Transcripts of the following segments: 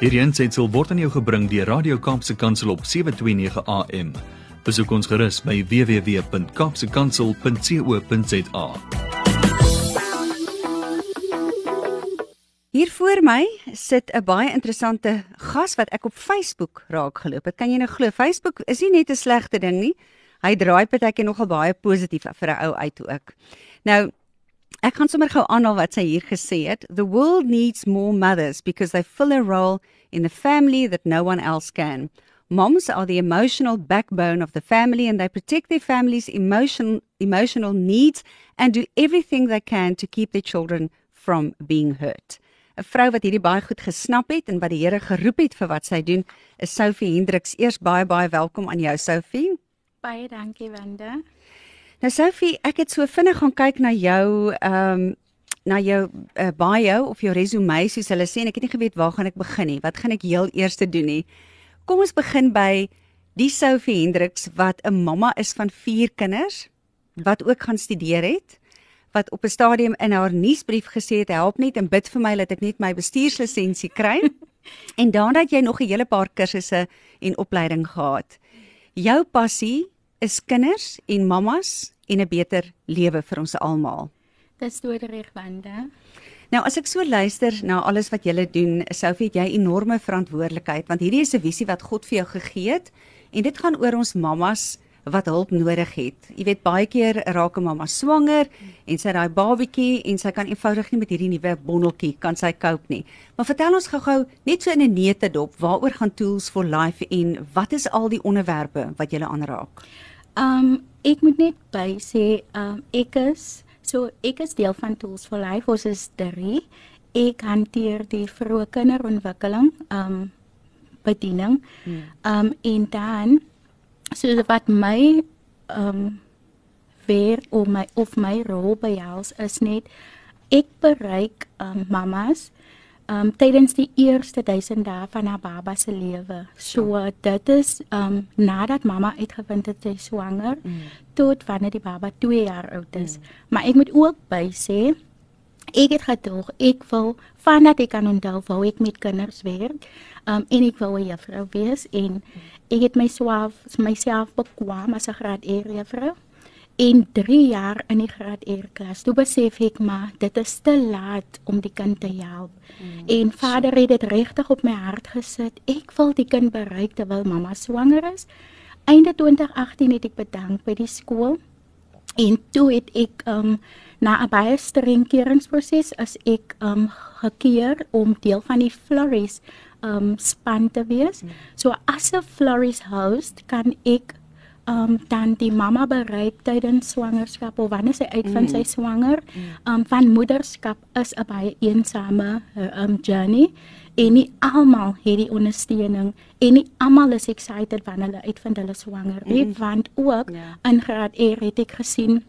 Hierdie aanseit word aan jou gebring deur Radio Kaapse Kansel op 7:29 AM. Besoek ons gerus by www.kapsekansel.co.za. Hier voor my sit 'n baie interessante gas wat ek op Facebook raak geloop het. Kan jy nou glo Facebook is nie net 'n slegte ding nie. Hy draai partyke nogal baie positief vir 'n ou uit ook. Nou Ek gaan sommer gou aanhaal wat sy hier gesê het. The world needs more mothers because they fill a role in the family that no one else can. Moms are the emotional backbone of the family and they protect their family's emotion, emotional needs and do everything they can to keep their children from being hurt. 'n Vrou wat hierdie baie goed gesnap het en wat die Here geroep het vir wat sy doen, is Sophie Hendriks. Eers baie baie welkom aan jou Sophie. Baie dankie Wanda. Nou Sophie, ek het so vinnig gaan kyk na jou ehm um, na jou uh, bio of jou resume soos hulle sê en ek het nie geweet waar gaan ek begin nie. Wat gaan ek heel eers doen nie? Kom ons begin by die Sophie Hendriks wat 'n mamma is van 4 kinders wat ook gaan studeer het wat op 'n stadium in haar nuusbrief gesê het help net en bid vir my dat ek net my bestuurslisensie kry. en daarna het jy nog 'n hele paar kursusse en opleiding gehad. Jou passie is kinders en mammas en 'n beter lewe vir ons almal. Dis doodreg wande. Nou as ek so luister na alles wat jy doen, Sophie, het jy enorme verantwoordelikheid want hierdie is 'n visie wat God vir jou gegee het en dit gaan oor ons mammas wat hulp nodig het. Jy weet baie keer raak 'n mamma swanger en sy daai babatjie en sy kan eenvoudig nie met hierdie nuwe bondeltjie kan sy cope nie. Maar vertel ons gou-gou net so in 'n neutedop, waaroor gaan Tools for Life en wat is al die onderwerpe wat jy aanraak? Um ek moet net by sê um ek is so ek is deel van Tools for Life ons is 3. Ek hanteer die vroeë kinderontwikkeling um bediening. Hmm. Um en dan so wat my um weer of my of my rol by ons is net ek bereik um mamas um tydens die eerste 1000 dae van haar baba se lewe. So ja. dit is um nadat mamma uitgevind het sy swanger mm. tot wanneer die baba 2 jaar oud is. Mm. Maar ek moet ook by sê ek het gedog ek wil vandat ek kan onthou wou ek met kinders werk. Um en ek wou 'n juffrou wees en ek het myself myself bekwam as 'n graad E juffrou en 3 jaar in die graad R klas. Toe besef ek maar dit is te laat om die kind te help. Mm, en vader het dit regtig op my hart gesit. Ek wil die kind bereik terwyl mamma swanger is. Einde 2018 het ek bedank by die skool. En toe het ek um na 'n baie streng keuringsproses as ek um gekeer om deel van die Floris um span te wees. Mm. So as 'n Floris host kan ek um dan die mamma bereik tydens swangerskap of wanneer sy uitvind mm. sy swanger um van moederskap is 'n baie eensame um journey en nie almal het die ondersteuning en nie almal is excited wanneer hulle uitvind hulle swanger nie mm. want ook yeah. Ja. in graad E het ek gesien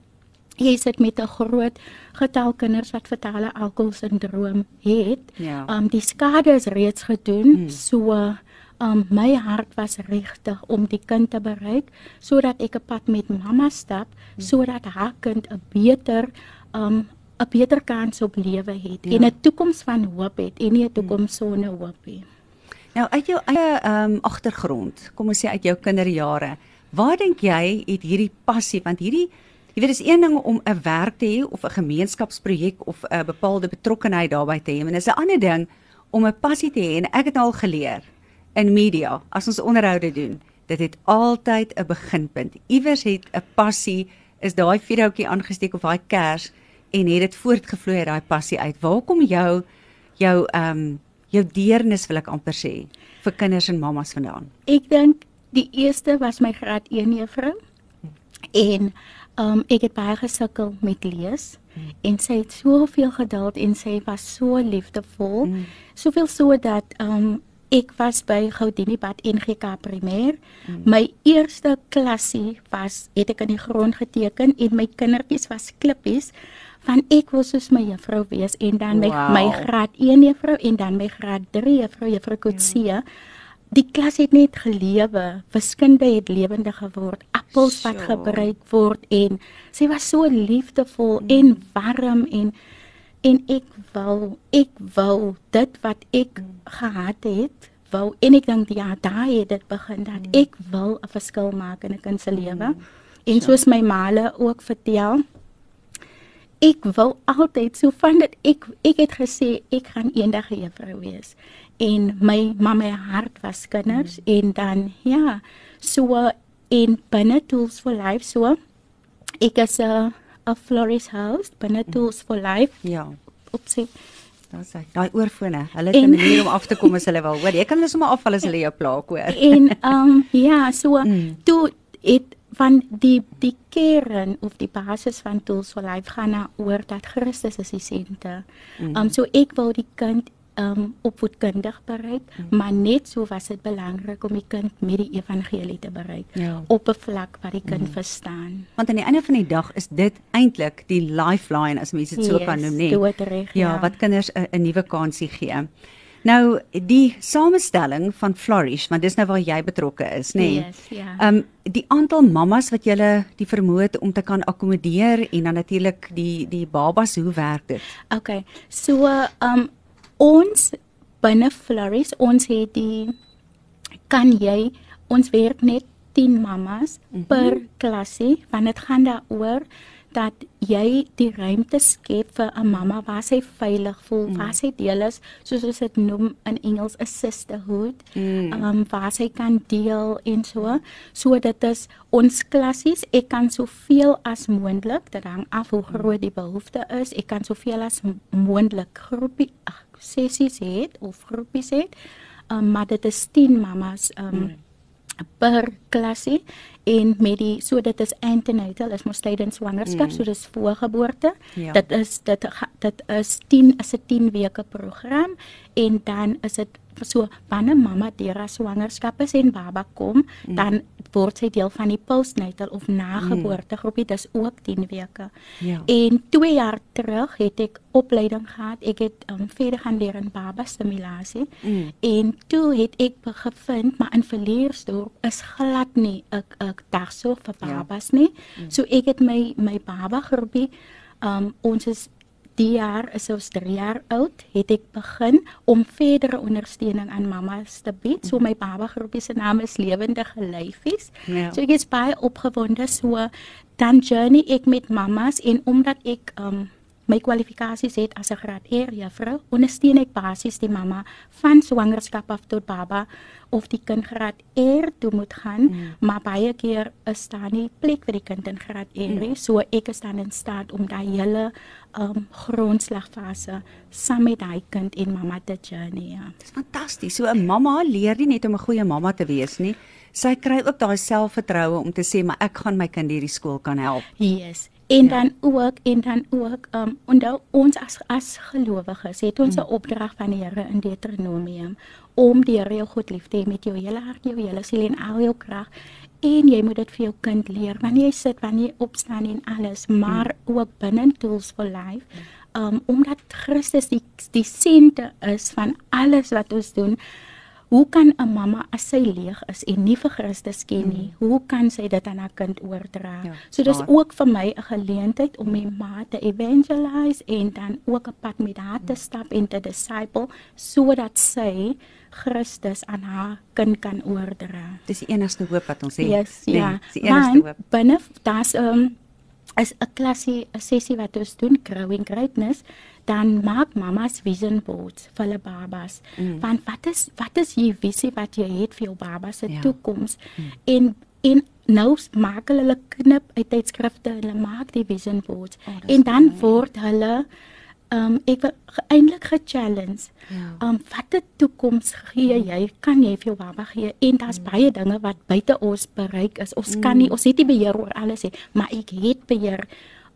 jy sit met 'n groot getal kinders wat fatale alkoholsindroom het. Yeah. Ja. Um die skade is reeds gedoen mm. so um, my hart was regtig om die kind te bereik sodat ek 'n pad met mamma stap hmm. sodat haar kind 'n beter um 'n beter kans op lewe het ja. en 'n toekoms van hoop het en nie 'n toekoms sonder hoop nie. Nou uit jou eie um agtergrond, kom ons sê uit jou kinderjare, waar dink jy het hierdie passie want hierdie jy weet dis een ding om 'n werk te hê of 'n gemeenskapsprojek of 'n bepaalde betrokkeheid daarbey te hê, en dis 'n ander ding om 'n passie te hê en ek het al geleer in media as ons onderhoude doen, dit het altyd 'n beginpunt. Iewers het 'n passie is daai vuurhoutjie aangesteek of daai kers en het dit voortgevloei uit daai passie uit. Waar kom jou jou ehm um, jou deernis wil ek amper sê vir kinders en mammas vandaan? Ek dink die eerste was my graad 1 juffrou. En ehm um, ek het baie gesukkel met lees hmm. en sy het soveel geduld en sy was so liefdevol. Hmm. Soveel so dat ehm um, ek was by Goudiniepad NGK primêr. Hmm. My eerste klasie was het ek in die grond geteken en my kindertjies was klippies van ek wil soos my juffrou wees en dan my wow. my graad 1 juffrou en dan my graad 3 juffrou juffrou Kutsie. Ja. Die klas het net gelewe, wiskunde het lewendig geword, appels wat sure. gebruik word en sy was so liefdevol hmm. en warm en en ek wou ek wou dit wat ek gehad het wou en ek dink ja daai het dit begin dat ek wil 'n verskil maak in 'n kind se lewe. En soos my maale ook vertel ek wou altyd so van dit ek ek het gesê ek gaan eendag 'n juffrou wees. En my mamma hart was kinders mm. en dan ja so in binne tools for life so ek is 'n 'n florist house binne tools for life Ja, opsie daar's hy. Daai oorfone. Hulle het 'n manier om af te kom as hulle wil. Hoor, jy kan hulle sommer afval as hulle jou plaak, hoor. en um ja so Mm. toe het van die die kern of die basis van tools for life gaan na oor dat Christus is die senter. Mm. Um so ek wou die kind um opvoedkundig bereik, Mm. maar net so was dit belangrik om die kind met die evangelie te bereik Ja. op 'n vlak waar die kind verstaan. Want aan die einde van die dag is dit eintlik die lifeline as mense dit so Yes, kan noem, nê? doodreg, Ja, ja. wat kinders 'n nuwe kansie gee. Nou die samestelling van Flourish, want dis nou waar jy betrokke is, nê? Yes, ja. Ehm um, die aantal mammas wat jy die vermoë het om te kan akkommodeer en dan natuurlik die die babas, hoe werk dit? Okay. So um ons binne Flourish, ons het die kan jy ons werk net 10 mammas mm -hmm. per klasie want dit gaan daaroor dat jy die ruimte skep vir 'n mamma waar sy veilig voel, mm. waar sy deel is, soos ons dit noem in Engels 'n sisterhood. Mm. Um waar sy kan deel en so. So dit is ons klassies, ek kan soveel as moontlik, dit hang af hoe groot die behoefte is. Ek kan soveel as moontlik groepie ag, sessies het of groepies het. Um maar dit is 10 mammas um mm per klasie en met die so dit is antenatal is mos tydens swangerskap mm. so dis voorgeboorte Ja. dit is dit dit is 10 is 'n 10 weke program en dan is dit so wanneer mamma deur haar swangerskap is en baba kom mm. dan word sy deel van die postnatal of nageboorte groepie dis ook 10 weke Ja. en 2 jaar terug het ek opleiding gehad ek het um, verder gaan leer in baba stimulasie Mm. En toe het ek gevind maar in Verleersdorp is glad nie 'n 'n dagsorg vir Ja. babas nie. So ek het my my baba groepie um ons is die jaar is ons 3 jaar oud, het ek begin om verdere ondersteuning aan mammas te bied. So my baba groepie se naam is Lewendige Lyfies. Ja. So ek is baie opgewonde so dan journey ek met mammas en omdat ek um my kwalifikasies het as 'n graad R juffrou, ondersteun ek basies die mamma van swangerskap af tot baba of die kind graad R toe moet gaan, mm. maar baie keer is daar nie plek vir die kind in graad R nie, mm. so ek is dan in staat om daai hele um grondslagfase saam met daai kind en mamma te journey. Ja. Dis fantasties. So 'n mamma leer nie net om 'n goeie mamma te wees nie. Sy kry ook daai selfvertroue om te sê maar ek gaan my kind hierdie skool kan help. Yes. En dan ook en dan ook um onthou ons as as gelowiges het ons 'n opdrag van die Here in Deuteronomium om die Here jou God lief te hê met jou hele hart, jou hele siel en al jou krag. En jy moet dit vir jou kind leer wanneer jy sit, wanneer jy opstaan en alles, maar ook binne Tools for Life. Um omdat Christus die die senter is van alles wat ons doen. Hoe kan 'n mamma as sy leeg is en nie vir Christus ken nie, hoe kan sy dit aan haar kind oordra? Ja, so dis waar. ook vir my 'n geleentheid om my ma te evangelize en dan ook 'n pad met haar te stap en te disciple sodat sy Christus aan haar kind kan oordra. Dis die enigste hoop wat ons het. Yes, Nee, ja. dis die enigste hoop. binne daar's 'n um, is 'n klasie 'n sessie wat ons doen growing greatness dan maak mamas vision boards vir hulle babas. Mm. Want wat is wat is jy visie wat jy het vir jou baba se Ja. toekoms? Mm. En en nou maak hulle hulle knip uit tydskrifte, hulle maak die vision boards. Oh, en dan mooi. word hulle um ek wil eintlik ge-challenge. Ja. Um watter toekoms gee jy? Kan jy vir jou baba gee? En daar's Mm. baie dinge wat buite ons bereik is. Ons kan nie, ons het nie beheer oor alles nie, maar ek het beheer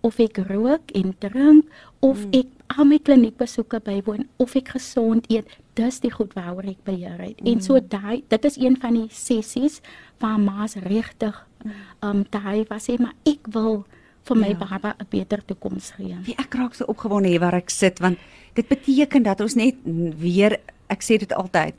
of ek rook en drink of Mm. ek al my kliniekbesoeke bywoon of ek gesond eet. Dis die goed waaroor ek beheer het. En so Mm. daai dit is een van die sessies waar ma's regtig Mm. um daai was sê maar ek wil vir my Ja. baba 'n beter toekoms gee. Wie ek raak so opgewonde hier waar ek sit want dit beteken dat ons net weer ek sê dit altyd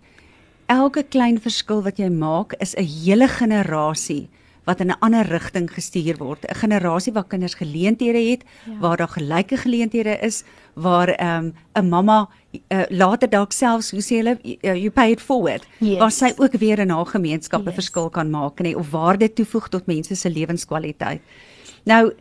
elke klein verskil wat jy maak is 'n hele generasie wat in 'n ander rigting gestuur word. 'n Generasie waar kinders geleenthede het, ja. waar daar gelyke geleenthede is, waar ehm, 'n um, mamma uh, later dalk selfs, hoe sê hulle, you, you pay it forward, yes. waar sy ook weer in haar gemeenskap 'n yes. verskil kan maak, nê, of waarde toevoeg tot mense se lewenskwaliteit. Nou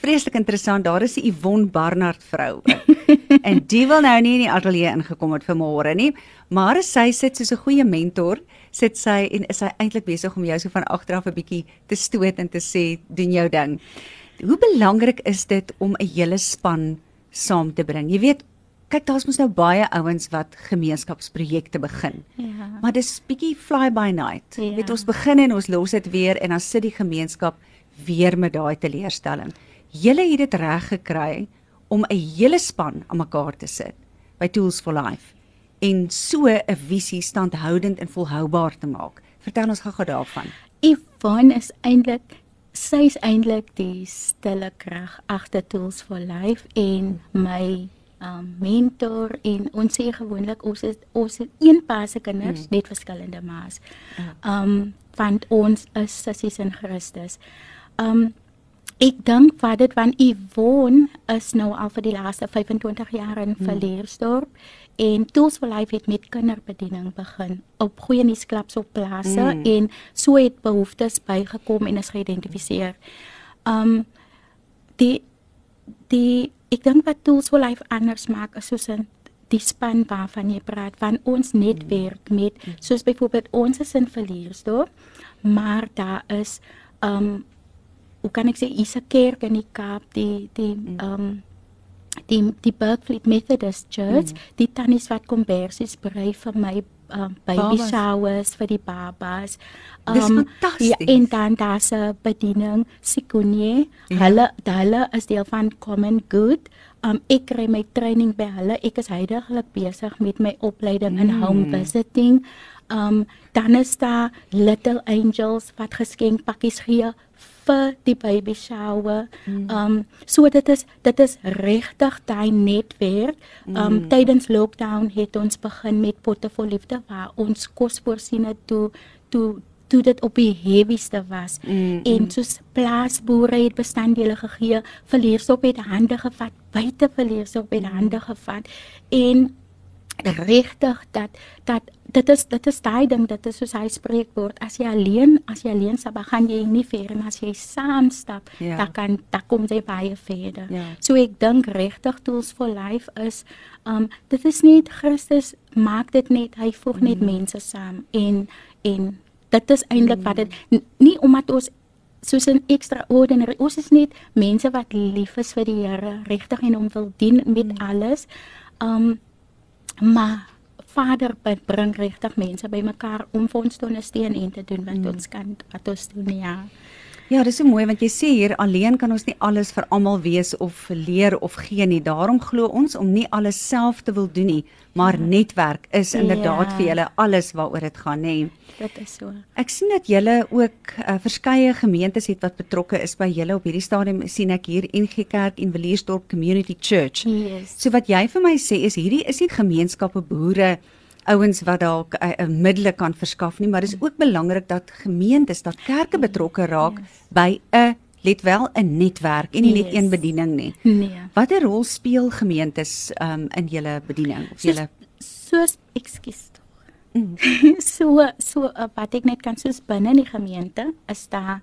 Vreeslik interessant, daar is 'n Yvonne Barnard vrou. en die wil nou nie in die ateljee ingekom het vir môre nie, maar sy sit soos 'n goeie mentor, sit sy en is sy eintlik besig om jou so van agteraf 'n bietjie te stoot en te sê doen jou ding. Hoe belangrik is dit om 'n hele span saam te bring? Jy weet, kyk daar's mos nou baie ouens wat gemeenskapsprojekte begin. Ja. Maar dis bietjie fly by night. Ja. Weet ons begin en ons los dit weer en dan sit die gemeenskap weer met daai teleurstelling julle het dit reg gekry om 'n hele span aan mekaar te sit by Tools for Life en so 'n visie standhoudend en volhoubaar te maak. Vertel ons gou-gou daarvan. Yvonne is eintlik sy is eintlik die stille krag agter Tools for Life en my um mentor en ons sê gewoonlik ons is ons is een paar se kinders hmm. met verskillende maas. Um want ons is sissies in Christus. Um Ek dink wat dit van Yvonne is nou al vir die laaste 25 jaar in hmm. Verleersdorp en Tools for Life het met kinderbediening begin op goeie nuusklaps op plase hmm. en so het behoeftes bygekom en is geïdentifiseer. Um die die ek dink wat Tools for Life anders maak is soos 'n die span waarvan jy praat van ons netwerk met soos byvoorbeeld ons is in Verleersdorp maar daar is um hoe kan ek sê hier's 'n kerk in die Kaap die die mm. ehm um, die die Berkeley Methodist Church mm. die tannies wat kom bersies berei vir my um, baby babas. showers vir die babas. Um, Dis fantasties. Ja, en dan daar's 'n bediening Sikonie. Ja. Hulle hulle is deel van Common Good. Um, ek kry my training by hulle. Ek is heidaglik besig met my opleiding mm. in home visiting. Um dan is daar Little Angels wat geskenkpakkies gee vir die baby shower. Mm. Um so dit is dit is regtig daai netwerk. Um mm. tydens lockdown het ons begin met potte vol liefde waar ons kos voorsien het toe toe toe dit op die heavyste was mm, en mm. soos plaasboere het bestanddele gegee verleersop het hande gevat buite verleersop het hande gevat en regtig dat dat dit is dit is daai ding dit is soos hy spreekwoord as jy alleen as jy alleen stap gaan jy nie ver en as jy saam stap ja. dan kan dan kom jy baie verder. Ja. So ek dink regtig tools for life is um dit is nie Christus maak dit net hy voeg net mm. mense saam en en dit is eintlik mm. wat dit nie omdat ons soos 'n extraordinary ons is net mense wat lief is vir die Here regtig en hom wil dien met mm. alles. Um Maar Vader bring regtig mense bymekaar om vir ons te ondersteun en te doen wat mm. ons kan wat ons doen ja. Ja, dis so mooi want jy sê hier alleen kan ons nie alles vir almal wees of leer of gee nie. Daarom glo ons om nie alles self te wil doen nie, maar ja. netwerk is inderdaad ja. vir julle alles waaroor dit gaan, nê. Dit is so. Ek sien dat julle ook uh, verskeie gemeentes het wat betrokke is by julle op hierdie stadium sien ek hier NG Kerk en Villiersdorp Community Church. Yes. So wat jy vir my sê is hierdie is nie gemeenskappe boere ouens wat dalk 'n uh, middele kan verskaf nie, maar dis ook belangrik dat gemeentes, dat kerke betrokke raak yes. by 'n let wel 'n netwerk en nie yes. net een bediening nie. Nee. Watter rol speel gemeentes um, in julle bediening of julle soos ekskuus mm. so so uh, wat ek net kan soos binne die gemeente is daar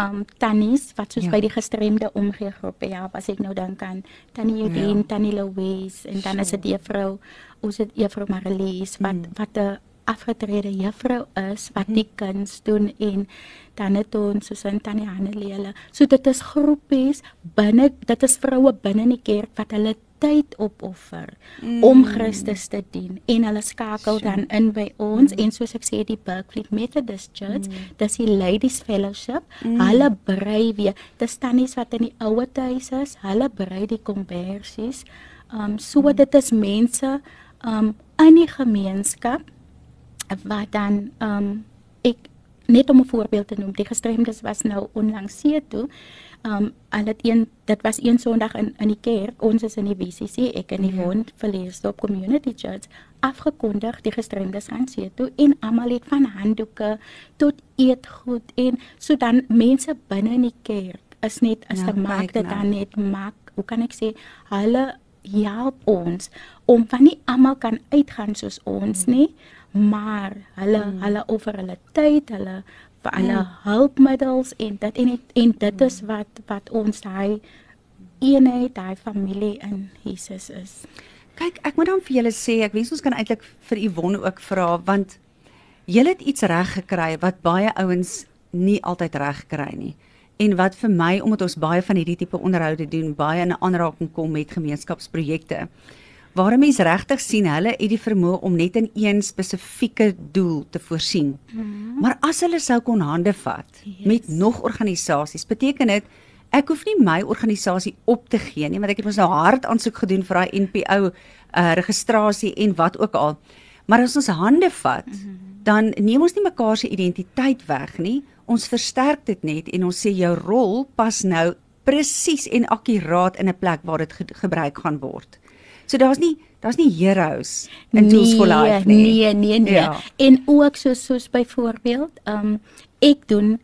um tannies wat soos ja. by die gestremde omgee groepe ja as ek nou dink aan tannie Judien, ja. tannie Louise en dan so. is dit juffrou ons het juffrou Marlies wat mm. wat 'n afgetrede juffrou is wat die mm. kuns doen en dan het ons soos in tannie Hannelele so dit is groepies binne dit is vroue binne die kerk wat hulle tyd opoffer mm. om Christus te dien en hulle skakel sure. dan in by ons mm. en soos ek sê die Berkeley Methodist Church mm. dis die Ladies Fellowship mm. hulle brei weer dis tannies wat in die ouer huis is hulle brei die kombersies um so mm. dit is mense um in die gemeenskap wat dan um ek net om 'n voorbeeld te noem, die gestremdes was nou onlangs see toe. Um al dit een dit was een Sondag in in die kerk. Ons is in die WCC, ek in die Ja. woon Verleerstop Community Church afgekondig die gestremdes gaan see toe en almal het van handdoeke tot eetgoed en so dan mense binne in die kerk is net as Ja, te maak dit dan net maak hoe kan ek sê hulle help ons om van nie almal kan uitgaan soos ons Mm. nie maar hulle mm. hulle offer hulle tyd hulle vir hulle Mm. hulpmiddels en dit en, het- en dit is wat wat ons daai eenheid daai familie in Jesus is Kyk, ek moet dan vir julle sê, ek wens ons kan eintlik vir Yvonne ook vra want julle het iets reg gekry wat baie ouens nie altyd reg kry nie. En wat vir my omdat ons baie van hierdie tipe onderhoude doen, baie in aanraking kom met gemeenskapsprojekte. Waar 'n mens regtig sien hulle het die vermoë om net in een spesifieke doel te voorsien. Mhm. Maar as hulle sou kon hande vat Yes. met nog organisasies, beteken dit ek hoef nie my organisasie op te gee nie, want ek het mos nou hard aansoek gedoen vir daai NPO uh, registrasie en wat ook al. Maar as ons hande vat, dan neem ons nie mekaar se identiteit weg nie. Ons versterk dit net en ons sê jou rol pas nou presies en akkuraat in 'n plek waar dit ge gebruik gaan word. So daar's nie daar's nie heroes in Tools for Life nie. Nee, nee, nee. Ja. En ook soos soos byvoorbeeld, ehm um, ek doen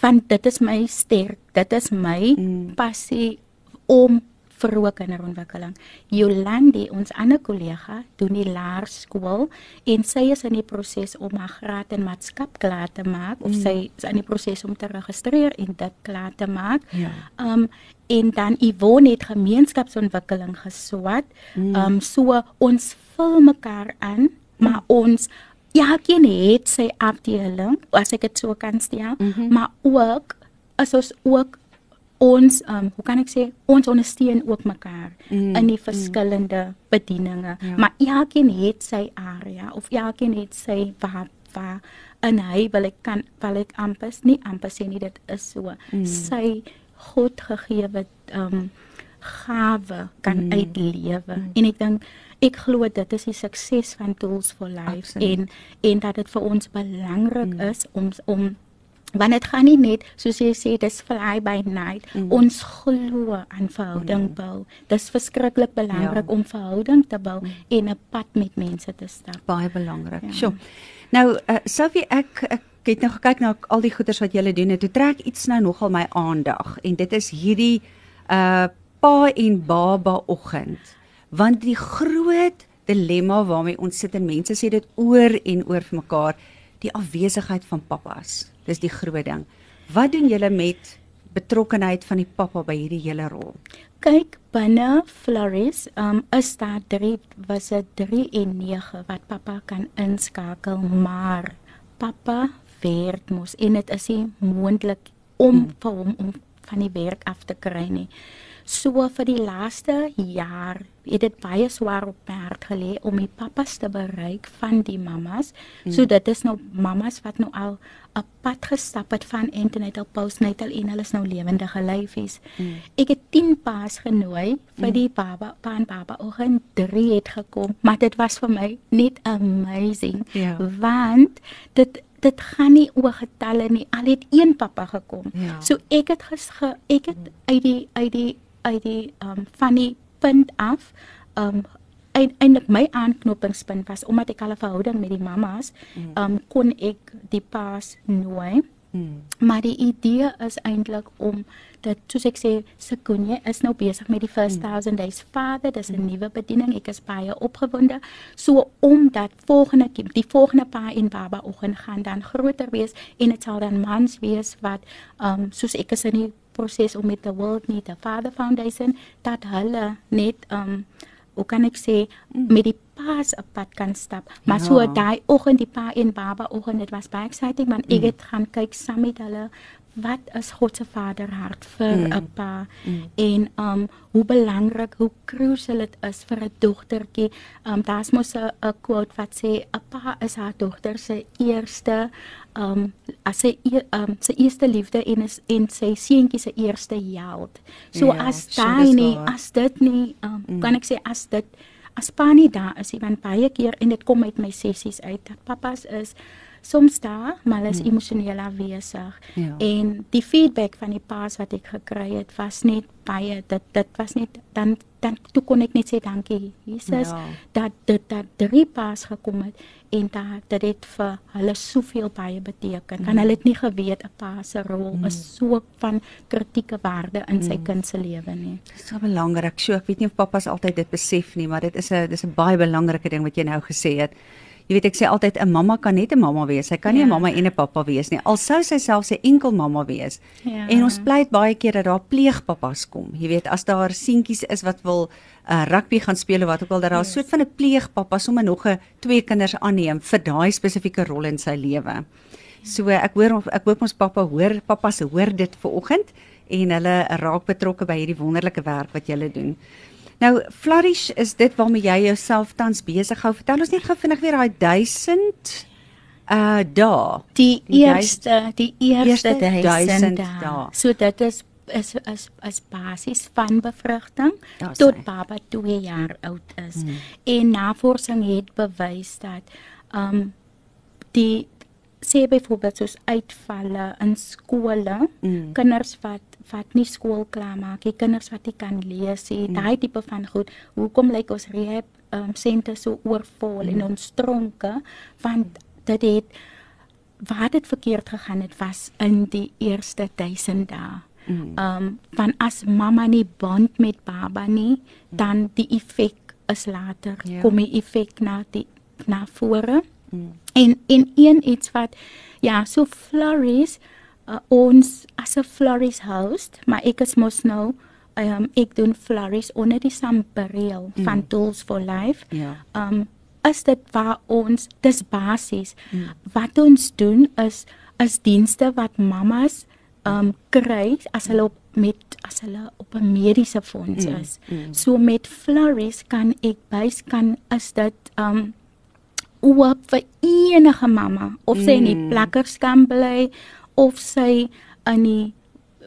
want dit is my sterk. Dit is my Mm. passie om vroeë kinderontwikkeling. Jolandi, ons ander kollega, doen die laerskool en sy is in die proses om haar graad in maatskap klaar te maak of Mm. sy is in die proses om te registreer en dit klaar te maak. Ja. Um en dan Yvonne het gemeenskapsontwikkeling geswat. Mm. Um so ons vul mekaar aan, maar ons elkeen het sy afdeling, as ek dit so kan stel, Mhm. maar ook as ons ook ons um hoe kan ek sê ons ondersteun ook mekaar Mm, in die verskillende bedieninge Ja. maar elkeen het sy area of elkeen het sy waar waar in hy wil ek kan wil ek amper nie amper sê nie dit is so Mm. sy God gegeewe um gawe kan Mm. uitlewe en ek dink ek glo dit is die sukses van Tools for Life Absoluut. en en dat dit vir ons belangrik Mm. is om om want dit gaan nie net soos jy sê dis fly by night Mm. ons glo aan verhouding bou dis verskriklik belangrik Ja. om verhouding te bou en 'n pad met mense te stap baie belangrik. Ja. Ja. Sjoe. Nou, uh, Sophie, ek ek het nou gekyk na al die goeders wat julle doen en toe trek iets nou nogal my aandag en dit is hierdie uh pa en baba oggend. Want die groot dilemma waarmee ons sit en mense sê dit oor en oor vir mekaar, die afwesigheid van pappas. Dis die groot ding. Wat doen julle met betrokkenheid van die pappa by hierdie hele rol? kyk binne Floris um is daar 3 was dit 3 en 9 wat pappa kan inskakel maar pappa werk mos en dit is nie moontlik om Hmm. vir hom om van die werk af te kry nie. So vir die laaste jaar het dit baie swaar op my hart gelê om die pappas te bereik van die mammas. So dit is nou mammas wat nou al 'n pad gestap het van antenatal postnatal en hulle is nou lewendige lyfies. Mm. Ek het 10 paas genooi vir die baba, pa en baba oggend 3 het gekom, maar dit was vir my net amazing. Ja. Want dit dit gaan nie oor getalle nie. Al het een pappa gekom. Ja. So ek het ges, ge, ek het uit die uit die uit die um van die punt af um eintlik my aanknopingspunt was omdat ek al 'n verhouding met die mammas Mm. um kon ek die paas nooi. Mm. Maar die idee is eintlik om dat soos ek sê, Sekunje is nou besig met die first 1000 days vader, dis 'n nuwe bediening. Ek is baie opgewonde. So omdat volgende die volgende pa en baba oggend gaan dan groter wees en dit sal dan mans wees wat um soos ek is in die proses om met the World Need a Father Foundation dat hulle net um hoe kan ek sê met die paas op pad kan stap. Maar so Ja. daai oggend die pa en baba oggend dit was baie exciting want ek Mm. het gaan kyk saam met hulle wat is God se vader hart vir Mm. 'n pa Mm. en um hoe belangrik hoe crucial dit is vir 'n dogtertjie. Um daar's mos 'n quote wat sê 'n pa is haar dogter se eerste um as sy e- um sy eerste liefde en is en sy seentjie se eerste held. So Ja, as daai nie as dit nie um Mm. kan ek sê as dit as pa nie daar is nie want baie keer en dit kom uit my sessies uit dat pappas is soms daar, maar hulle is hmm. emosioneel afwesig. Ja. En die feedback van die paas wat ek gekry het was net baie dit dit was net dan dan toe kon ek net sê dankie Jesus Ja. dat dit dat drie paas gekom het en dat dit het vir hulle soveel baie beteken. Want hulle het nie geweet 'n pa se rol is so van kritieke waarde in sy kind se lewe nie. Dit is so belangrik. So ek weet nie of pappas altyd dit besef nie, maar dit is 'n dis 'n baie belangrike ding wat jy nou gesê het. Jy weet ek sê altyd 'n mamma kan net 'n mamma wees. Sy kan nie 'n Ja. mamma en 'n pappa wees nie. Al sou sy self 'n enkel mamma wees. Ja. En ons pleit baie keer dat daar pleegpappas kom. Jy weet as daar seentjies is wat wil uh, rugby gaan speel of wat ook al dat daar 'n Yes. soort van 'n pleegpappa sommer nog 'n twee kinders aanneem vir daai spesifieke rol in sy lewe. So ek hoor ek hoop ons pappa hoor pappas hoor dit ver oggend en hulle raak betrokke by hierdie wonderlike werk wat julle doen. Nou Flourish is dit waarmee jy jouself tans besig hou. Vertel ons net gou vinnig weer daai 1000 uh dae. Die Die eerste die eerste eerste duisend 1000 dae. dae. So dit is is is is basies van bevrugting Ja, tot sy. baba 2 jaar oud is. Hmm. En navorsing het bewys dat um die sê byvoorbeeld soos uitvalle in skole, Mm. kinders wat wat nie skool klaar maak, nie, kinders wat nie kan lees nie, mm. daai tipe van goed. Hoekom lyk ons rehab um, sentre so oorvol mm. en ons tronke want dit het waar dit verkeerd gegaan het was in die eerste 1000 dae. Mm. Um van as mamma nie bond met baba nie, dan die effek is later. Ja. Kom die effek na die na vore. Mm. En en een iets wat ja, so Floris uh, ons as 'n Floris host, maar ek is mos nou um ek doen Floris onder die sambreel mm. van Tools for Life. Ja. Um is dit waar ons dis basies mm. wat ons doen is is dienste wat mammas um kry as hulle op met as hulle op 'n mediese fonds Mm, is. mm. So met Floris kan ek bys kan is dit um oop vir enige mamma of sy in die Mm. plakkers kan bly of sy in die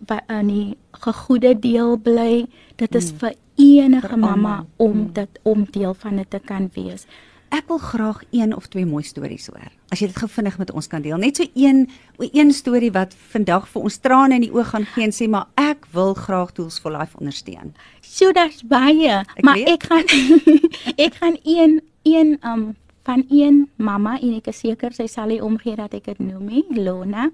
by in die gegoede deel bly dit is vir enige mamma om Mm. dit om deel van dit te kan wees. Ek wil graag een of twee mooi stories hoor. As jy dit gou vinnig met ons kan deel. Net so een een storie wat vandag vir ons trane in die oë gaan gee en sê maar ek wil graag Tools for Life ondersteun. So daar's baie, Ek maar weet. ek gaan ek gaan een een um van een mamma en ek is seker sy sal nie omgee dat ek dit noem nie, Lona.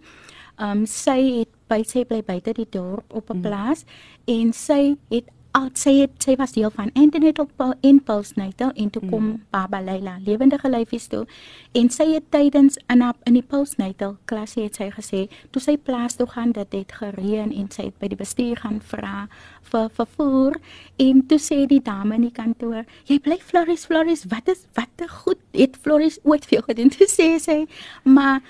Um sy het by sy bly buite die dorp op 'n plaas en sy het al sy het sy was deel van antenatal po- en postnatal en toe kom baba Leila lewendige lyfies toe. En sy het tydens in haar in die postnatal klasie het sy gesê toe sy plaas toe gaan dit het gereën en sy het by die bestuur gaan vra vir vervoer. En toe sê die dame in die kantoor jy bly Floris Floris wat is wat te goed het Floris ooit vir jou gedoen? Toe sê sy maar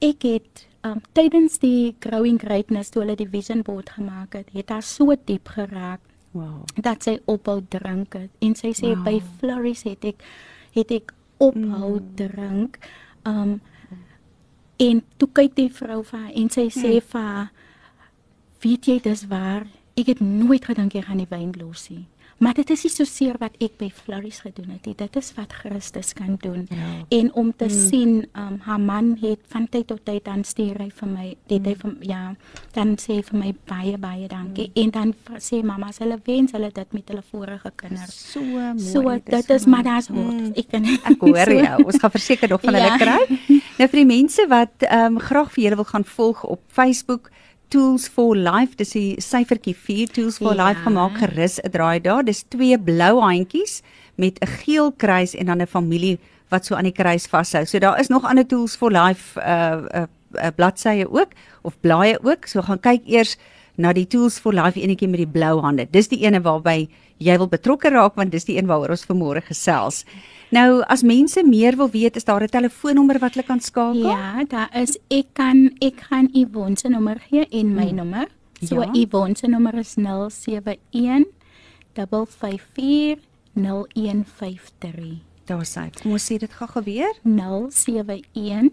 ek het um, tydens die growing greatness toe hulle die vision board gemaak het het haar so diep geraak Wow. dat sy ophou drink het en sy sê Wow. by Floris het ek het ek ophou mm. drink. Um en toe kyk die vrou vir haar en sy sê Mm. vir haar weet jy dis waar ek het nooit gedink jy gaan die wyn los nie. Maar dit is nie so seer wat ek by Floris gedoen het nie. Dit is wat Christus kan doen. Ja. En om te mm. sien um haar man het van tyd tot tyd dan stuur hy vir my dit hy vir ja dan sê hy vir my baie baie dankie mm. en dan sê mamma hulle wens hulle dit met hulle vorige kinders. So mooi. So dit so is maar daar's hoop. Mm. Ek kan Ek hoor jou. Ons gaan verseker nog van hulle Ja. kry. Nou vir die mense wat ehm um, graag vir julle wil gaan volg op Facebook Tools for Life, dis die syfertjie 4 Tools for Ja. Life gemaak gerus 'n draai daar. Dis twee blou handjies met 'n geel kruis en dan 'n familie wat so aan die kruis vashou. So daar is nog ander Tools for Life uh uh, uh bladsye ook of blaaie ook. So gaan kyk eers na die Tools for Life enetjie met die blou hande. Dis die ene waarby jy wil betrokke raak want dis die een waaroor ons vanmôre gesels. Nou as mense meer wil weet, is daar 'n telefoonnommer wat hulle kan skakel? Ja, daar is ek kan ek gaan Yvonne se nommer gee en my hmm. nommer. So Ja. ja. Yvonne se nommer is 071 554 0153. Daar sê. Kom ons sê dit gou weer. 071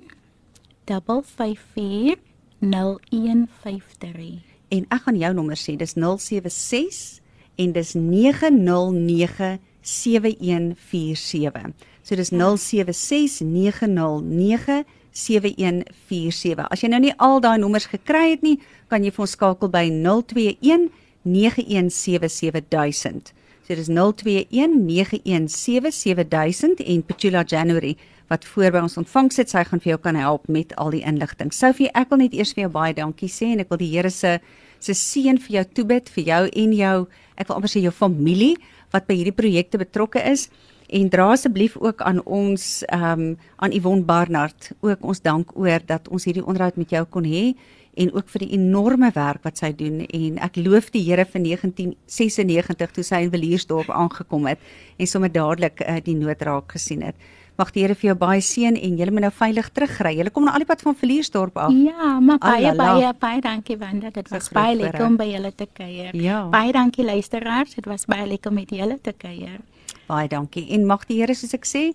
554 0153. En ek gaan jou nommer sê. Dis 076 en dis 909 7147. So dis 076 909 7147. As jy nou nie al daai nommers gekry het nie, kan jy vir ons skakel by 021 9177000. So dis 021 9177000 en Petula January wat voor by ons ontvang sit, sy gaan vir jou kan help met al die inligting. Sophie, ek wil net eers vir jou baie dankie sê en ek wil die Here se se seën vir jou toebid vir jou en jou ek wil amper sê jou familie wat by hierdie projekte betrokke is en dra asseblief ook aan ons ehm um, aan Yvonne Barnard ook ons dank oor dat ons hierdie onderhoud met jou kon hê en ook vir die enorme werk wat sy doen en ek loof die Here vir 1996 toe sy in Viliersdorp aangekom het en sommer dadelik uh, die nood raak gesien het. Mag die Here vir jou baie seën en julle moet nou veilig terugry. Julle kom nou al die pad van Viliersdorp af. Ja, maar baie baie baie dankie Wanda, dit was baie lekker om by julle te kuier. Ja. Baie dankie luisteraars, dit was baie lekker om met julle te kuier. Baie dankie. En mag die Here soos ek sê,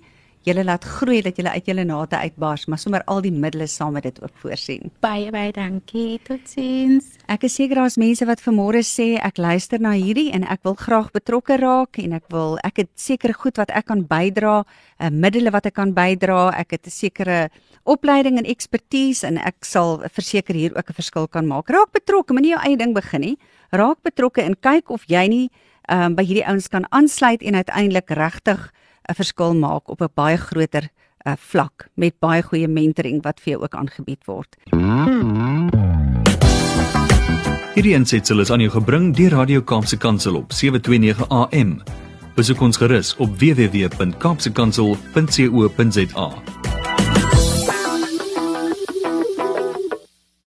julle laat groei dat julle uit julle nate uitbars, maar sommer al die middele saam met dit ook voorsien. Baie baie dankie. Totsiens. Ek is seker daar's mense wat vanmôre sê ek luister na hierdie en ek wil graag betrokke raak en ek wil ek het seker goed wat ek kan bydra, uh, middele wat ek kan bydra. Ek het 'n sekere opleiding en ekspertise en ek sal verseker hier ook 'n verskil kan maak. Raak betrokke, moenie jou eie ding begin nie. Raak betrokke en kyk of jy nie um, by hierdie ouens kan aansluit en uiteindelik regtig 'n verskil maak op 'n baie groter uh, vlak met baie goeie mentoring wat vir jou ook aangebied word. Hierdie ensitsel is aan jou gebring deur Radio Kaapse Kansel op 729 AM. Besoek ons gerus op www.kaapsekansel.co.za.